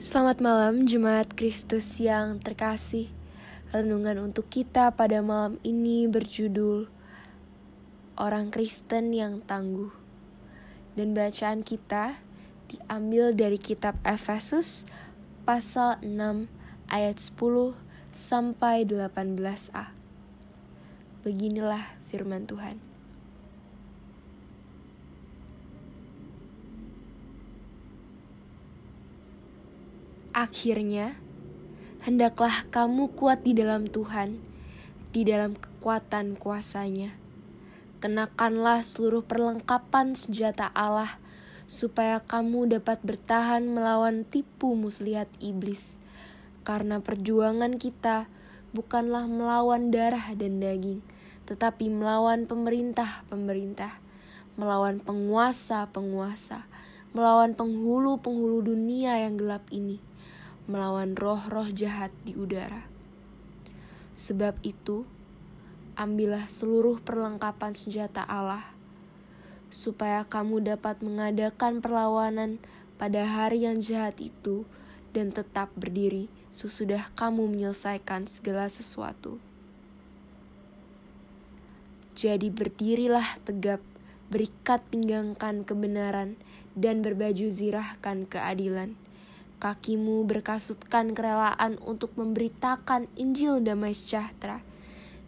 Selamat malam Jemaat Kristus yang terkasih. Renungan untuk kita pada malam ini berjudul Orang Kristen yang Tangguh. Dan bacaan kita diambil dari kitab Efesus pasal 6 ayat 10 sampai 18a. Beginilah firman Tuhan. Akhirnya, hendaklah kamu kuat di dalam Tuhan, di dalam kekuatan kuasanya. Kenakanlah seluruh perlengkapan senjata Allah, supaya kamu dapat bertahan melawan tipu muslihat iblis. Karena perjuangan kita bukanlah melawan darah dan daging, tetapi melawan pemerintah-pemerintah, melawan penguasa-penguasa, melawan penghulu-penghulu dunia yang gelap ini melawan roh-roh jahat di udara. Sebab itu, ambillah seluruh perlengkapan senjata Allah, supaya kamu dapat mengadakan perlawanan pada hari yang jahat itu dan tetap berdiri sesudah kamu menyelesaikan segala sesuatu. Jadi berdirilah tegap, berikat pinggangkan kebenaran, dan berbaju zirahkan keadilan Kakimu berkasutkan kerelaan untuk memberitakan Injil damai sejahtera.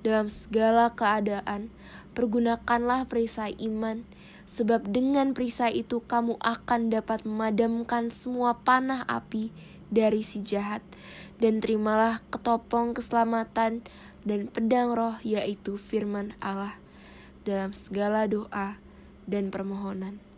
Dalam segala keadaan, pergunakanlah perisai iman, sebab dengan perisai itu kamu akan dapat memadamkan semua panah api dari si jahat. Dan terimalah ketopong keselamatan dan pedang roh yaitu firman Allah dalam segala doa dan permohonan.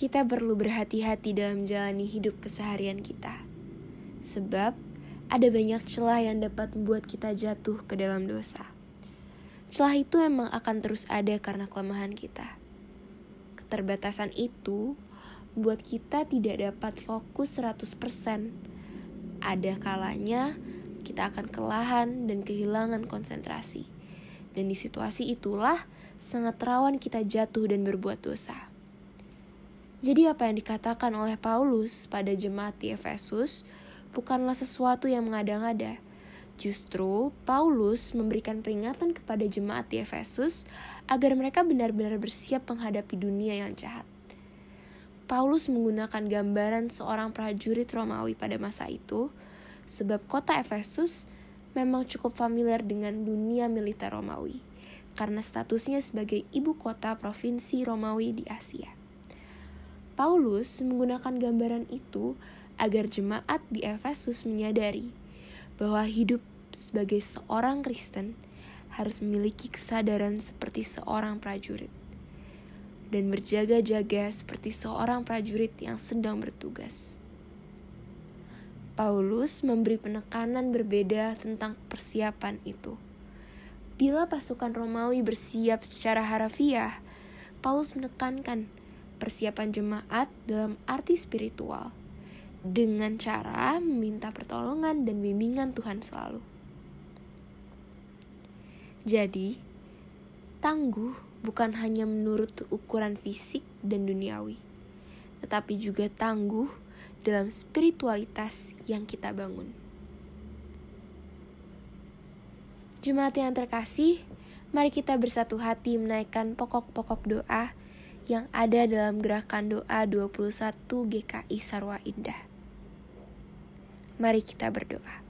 Kita perlu berhati-hati dalam menjalani hidup keseharian kita. Sebab ada banyak celah yang dapat membuat kita jatuh ke dalam dosa. Celah itu memang akan terus ada karena kelemahan kita. Keterbatasan itu membuat kita tidak dapat fokus 100%. Ada kalanya kita akan kelahan dan kehilangan konsentrasi. Dan di situasi itulah sangat rawan kita jatuh dan berbuat dosa. Jadi apa yang dikatakan oleh Paulus pada jemaat di Efesus bukanlah sesuatu yang mengada-ngada. Justru Paulus memberikan peringatan kepada jemaat di Efesus agar mereka benar-benar bersiap menghadapi dunia yang jahat. Paulus menggunakan gambaran seorang prajurit Romawi pada masa itu, sebab kota Efesus memang cukup familiar dengan dunia militer Romawi, karena statusnya sebagai ibu kota provinsi Romawi di Asia. Paulus menggunakan gambaran itu agar jemaat di Efesus menyadari bahwa hidup sebagai seorang Kristen harus memiliki kesadaran seperti seorang prajurit dan berjaga-jaga seperti seorang prajurit yang sedang bertugas. Paulus memberi penekanan berbeda tentang persiapan itu. Bila pasukan Romawi bersiap secara harafiah, Paulus menekankan persiapan jemaat dalam arti spiritual dengan cara meminta pertolongan dan bimbingan Tuhan selalu. Jadi, tangguh bukan hanya menurut ukuran fisik dan duniawi, tetapi juga tangguh dalam spiritualitas yang kita bangun. Jemaat yang terkasih, mari kita bersatu hati menaikkan pokok-pokok doa yang ada dalam gerakan doa 21 GKI Sarwa Indah. Mari kita berdoa.